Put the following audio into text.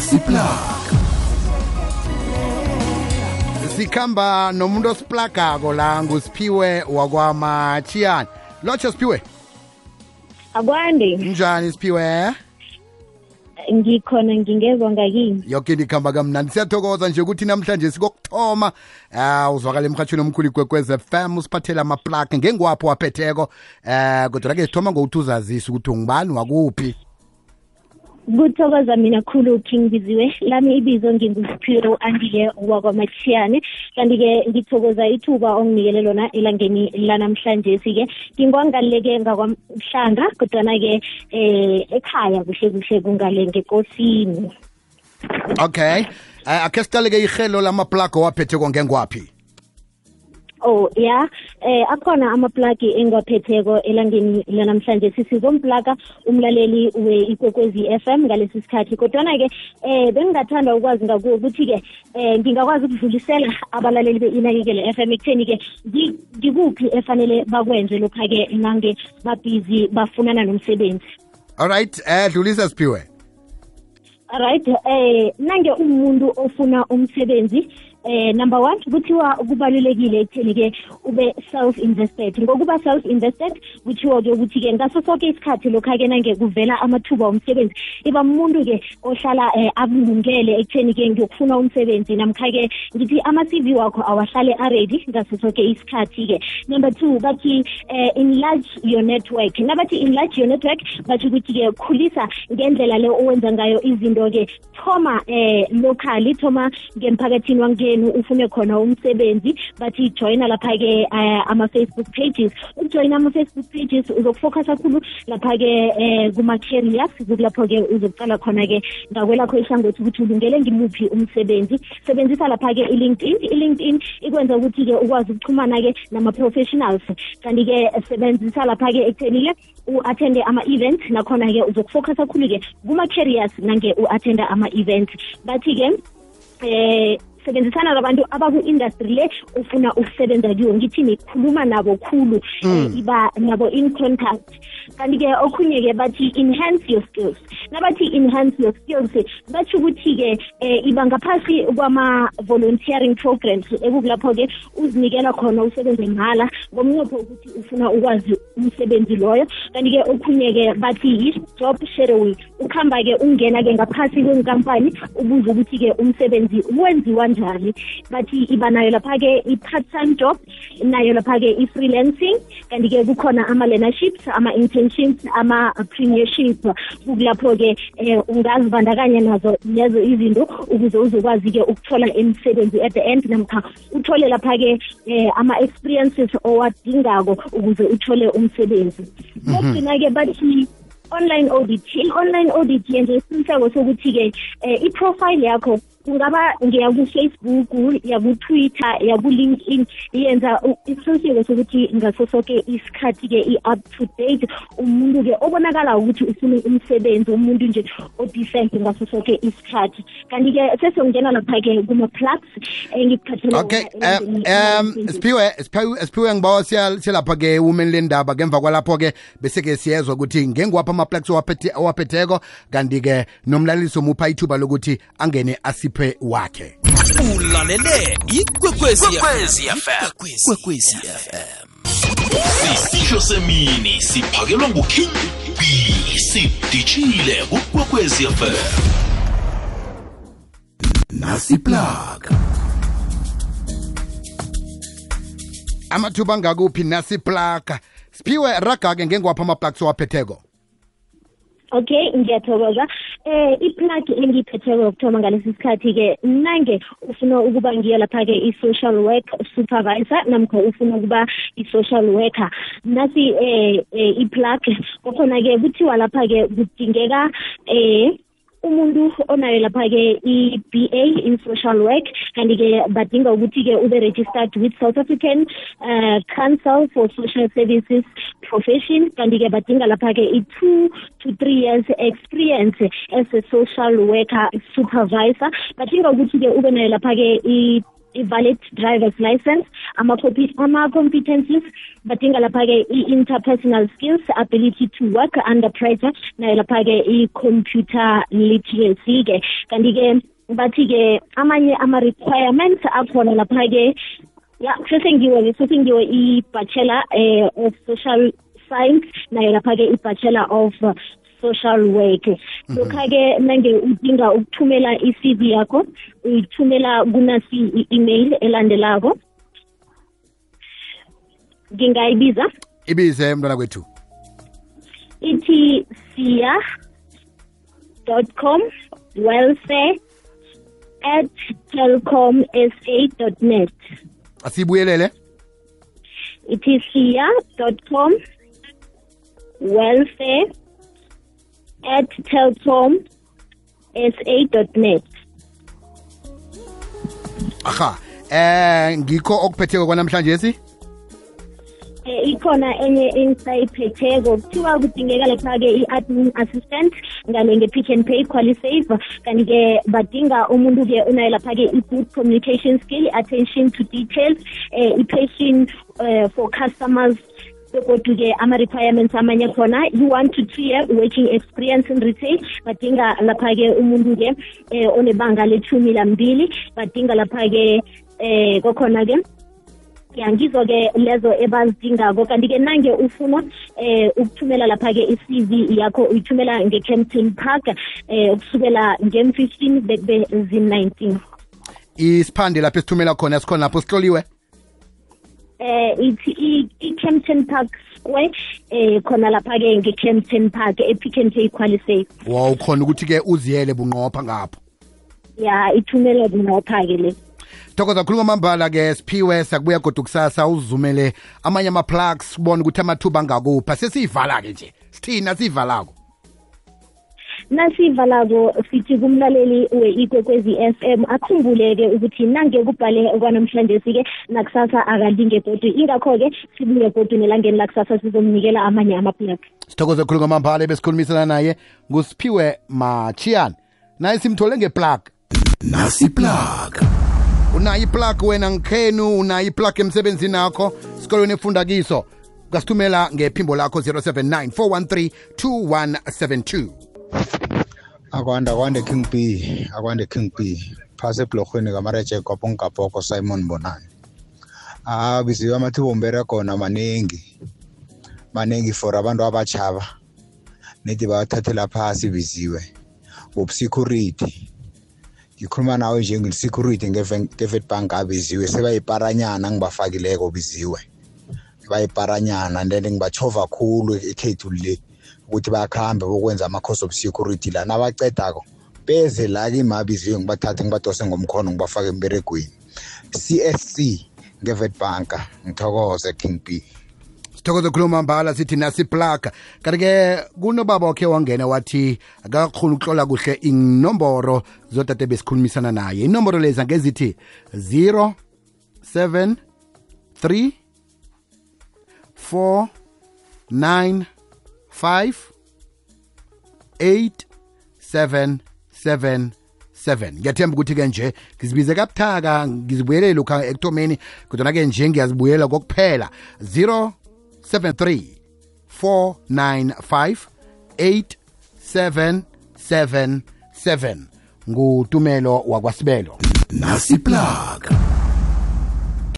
nasiplug sikhamba nomuntu osiplagako la ngusiphiwe wakwamachiyani lotsha siphiwe akwande. Njani siphiwe ngikhona ngingezwa ngakini. Yoke ndikhamba kamnandi. Siyathokoza nje ukuthi namhlanje sikokuthoma uh, uzwakala emhatshweni omkhulu igwekwez fm usiphathela amaplaka. Ngengwapho waphetheko? Um uh, kodwa ke sithoma ngokuthi uzazise ukuthi ungubani wakuphi? Kuthokoza mina khulu king biziwe lami ibizo ngingusiphiwe andike wakwamatshiyane. Kanti-ke ngithokoza ithuba onginikele lona elangeni lanamhlanje-ke ngingwangaleke ngakwamhlanga kodwana-ke eh ekhaya kuhle kuhle kungale ngekosini. Okay. Uh, akhe siqale-ke ihelo lamaplaga owaphetheko ngengwaphi Oh ya. Eh akhona amaplagi engiwaphetheko elangeni lanamhlanje. Sizomplaga umlaleli we-ikwekwezi FM ngalesi sikhathi. Kodwana ke eh bengingathanda ukwazi ngakuwo ukuthi ke eh ngingakwazi ukudlulisela abalaleli be-inakekele FM ekutheni ke ngikuphi efanele bakwenze lokha ke nange babhizi bafunana nomsebenzi? Alright eh dlulisa siphiwe. Right eh nange umuntu ofuna umsebenzi eh number 1 kuthiwa kubalulekile ekutheni ke ube self invested ngokuba self invested kuthiwa ke ukuthi ke ngaso sonke isikhathi lokha ke nange kuvela amathuba omsebenzi iba umuntu ke ohlala eh, akulungele ekutheni ke ngiyokufuna umsebenzi. Namkha ke ngithi ama-CV wakho awahlale aready ngaso sonke isikhathi ke. Number 2 bathi eh, enlarge your network. Nabathi enlarge your network bathi ukuthi ke khulisa ngendlela le owenza ngayo izinto ke. Thoma eh locally thoma ngemphakathini wange yenu ufune khona umsebenzi bathi joyina lapha-ke uh, ama-facebook pages. Ukujoyina ama-facebook pages uzokufocus kakhulu lapha-ke um kuma-carriers kukulapho-ke uzokuqala khona-ke? Ngakwelakho ihlangothi ukuthi ulungele ngimuphi umsebenzi. Sebenzisa lapha-ke i-linkedin. I-linkedin ikwenza ukuthi-ke ukwazi ukuxhumana-ke nama-professionals. Kanti-ke sebenzisa lapha-ke ekutheni-ke u-attende ama-events nakhona-ke uzokufocus kakhulu-ke kuma-carriers nange u-attenda ama-events bathi-ke eh sebenzisana labantu abaku-industry le ufuna ukusebenza kiyo ngithi nikhuluma nabo khulu mm. iba nabo in contact. Kanti-ke okhunye-ke bathi enhance your skills. Nabathi enhance your skills batsho ukuthi-ke eh, iba ngaphasi kwama-volunteering programs ekukulapho-ke uzinikela khona usebenze mahala ngomnqopho ukuthi ufuna ukwazi umsebenzi loyo. Kanti-ke okhunye-ke bathi yi-job shadowing ukuhamba-ke ungena-ke ngaphasi kwenkampani ubuze ukuthi-ke umsebenzi wenziwa kanjani? Bathi iba nayo lapha-ke i-part time job nayo lapha-ke i-freelancing. Kanti-ke kukhona ama-learnerships ama-internships ama-premiership kukulapho-ke um ungazibandakanya nazo lezo izinto ukuze uzokwazi-ke ukuthola imisebenzi at the end. Namkha uthole lapha-ke um ama-experiences owadingako ukuze uthole umsebenzi. Kokugcina-ke bathi online audit i-online audit yenze isiqiniseko sokuthi-ke um i-profile yakho kungaba ngiyaku-facebook yaku-twitter yaku-linkedin yenza isiqiniseko sokuthi ngaso soke isikhathi-ke i-up to date. Umuntu-ke obonakala ukuthi ufuna umsebenzi umuntu nje odecent ngaso soke isikhathi. Kanti-ke sesiyongena lapha-ke kuma-plugs engikuphathele okay um siphiwe siphiwe ngibawa siyalapha-ke women lendaba. Ngemva kwalapho-ke bese-ke siyezwa ukuthi ngengwapha ama-plugs owaphetheko. Kanti-ke nomlalisi omupha ithuba lokuthi angene asiphe wakhe. Ulalele ikwekwezi fm sisisho semini siphakelwa nguking b. Sidishile kukwekwezi fm nasiplug amathuba angakuphi nasiplaka. Siphiwe raga-ke ngengwapha ama-plugs owaphetheko okay ngiyathokoza. Eh iplug engiyiphetheko yokuthoma ngalesi sikhathi-ke nange ufuna ukuba ngiyo lapha-ke i-social work supervisor namkha ufuna ukuba i-social worker. Nasi eh, eh iplug kokhona-ke kuthiwa lapha-ke kudingeka eh umuntu onayo lapha-ke i-BA in social work. Kanti-ke badinga ukuthi-ke ube registered with South African uh, Council for Social Services Profession. Kanti-ke badinga lapha-ke i-two to three years experience as a social worker supervisor. Badinga ukuthi-ke ube nayo lapha-ke i-valid driver's license. Ama-compe- ama-competencies badinga lapha-ke i-interpersonal skills ability to work under pressure nayo lapha-ke i-computer literacy-ke. Kanti-ke bathi-ke amanye ama-requirements akhona lapha-ke ya sesengiwe sesengiwe i-bachelor eh, of social science nayo lapha-ke i-bachelor of uh, social work lokha-ke nange udinga ukuthumela i-cv yakho uyithumela kunasi i-email elandelako. Ngingayibiza? Ibize mntwana kwethu ithi siya com welfare at telcom sa net. Asiyibuyelele ithi siya com welfare at telcom sa net. Aha. Eh ngikho okuphetheko kwanamhlanje si eh ikhona enye engisayiphetheko. Kuthiwa kudingeka lapha-ke i-admin assistant ngale nge-pick and pay qualisave kanti-ke badinga umuntu-ke unayo lapha-ke i-good communication skill attention to details eh i-passion eh, for customers begodu-ke ama-requirements amanye khona. You want to three year working experience in retail badinga lapha-ke umuntu-ke um onebanga lethumi lambili badinga lapha-ke um kokhona-ke ya ngizo-ke lezo ebazidingako. Kanti-ke nange ufuna eh ukuthumela lapha-ke i-cv yakho uyithumela nge-campton park eh ukusukela ngem-15 bekube zim-19 isiphande lapho esithumela khona sikhona lapho sihloliwe eh ithi i-Kempton Park Square eh khona lapha ke nge-Kempton Park e-Pick and Pay Qualify. wow khona ukuthi ke uziyele bunqopha ngapho. Ya ithumele bunqopha ke le. Thokoza khuluma mambala ke siphiwe sakubuya godu kusasa uzumele amanye ama-plugs sibone ukuthi amathuba angakupha. Sesiyivala ke nje sithina siyivalako. Nasivalako sithi kumlaleli we-ikwekwezi f m akhumbuleke ukuthi nange kubhale kwanamhlanje-ke nakusasa akalinge godu. Ingakho-ke sibuye godu nelangeni lakusasa sizomnikela amanye amaplug. Sithokoze khulu kwamambala besikhulumisana naye ngusiphiwe machiyani naye simthole ngeplug. Nasiplug unayo iplug wena ngikhenu unayo iplug emsebenzini nakho sikolweni efunda kiso. Kasithumela ngephimbo lakho 079 413 2172 akwanda akwande king b akwande king b phasi ebhlorhweni kamareje kopongapoko simon bonani ah biziwe amathuba omberegona maningi maningi for abantu abatshaba. Nedi bawathathela phasi biziwe. Wobusecurity. Ngikhuluma nawe nje ngesecurity ngevet bank abiziwe sebayiparanyana ngibafakileko biziwe. Bayiparanyana and then ngibachova khulu ekhethu le. Ukuthi bakhambe bokwenza ama-course of security la nabacedako beze la kimabiziwe ngibathathe ngibadose ngomkhono ngibafake emberegweni. Csc ngevet banka ngithokoze king b sithokoze khuluma mbala sithi nasiplaga kanti-ke kunobaba wakhe wangena wathi akakhona ukuhlola kuhle inomboro zodade besikhulumisana naye. Inomboro lezi angezithi 0 7 3 4 9 5 8 7 7 7 ngiyathemba ukuthi-ke nje ngizibize kabuthaka ngizibuyelele lokha ekuthomeni kodwana-ke nje ngiyazibuyela kokuphela. 073 495 8777 ngutumelo wakwasibelo. Nasiplug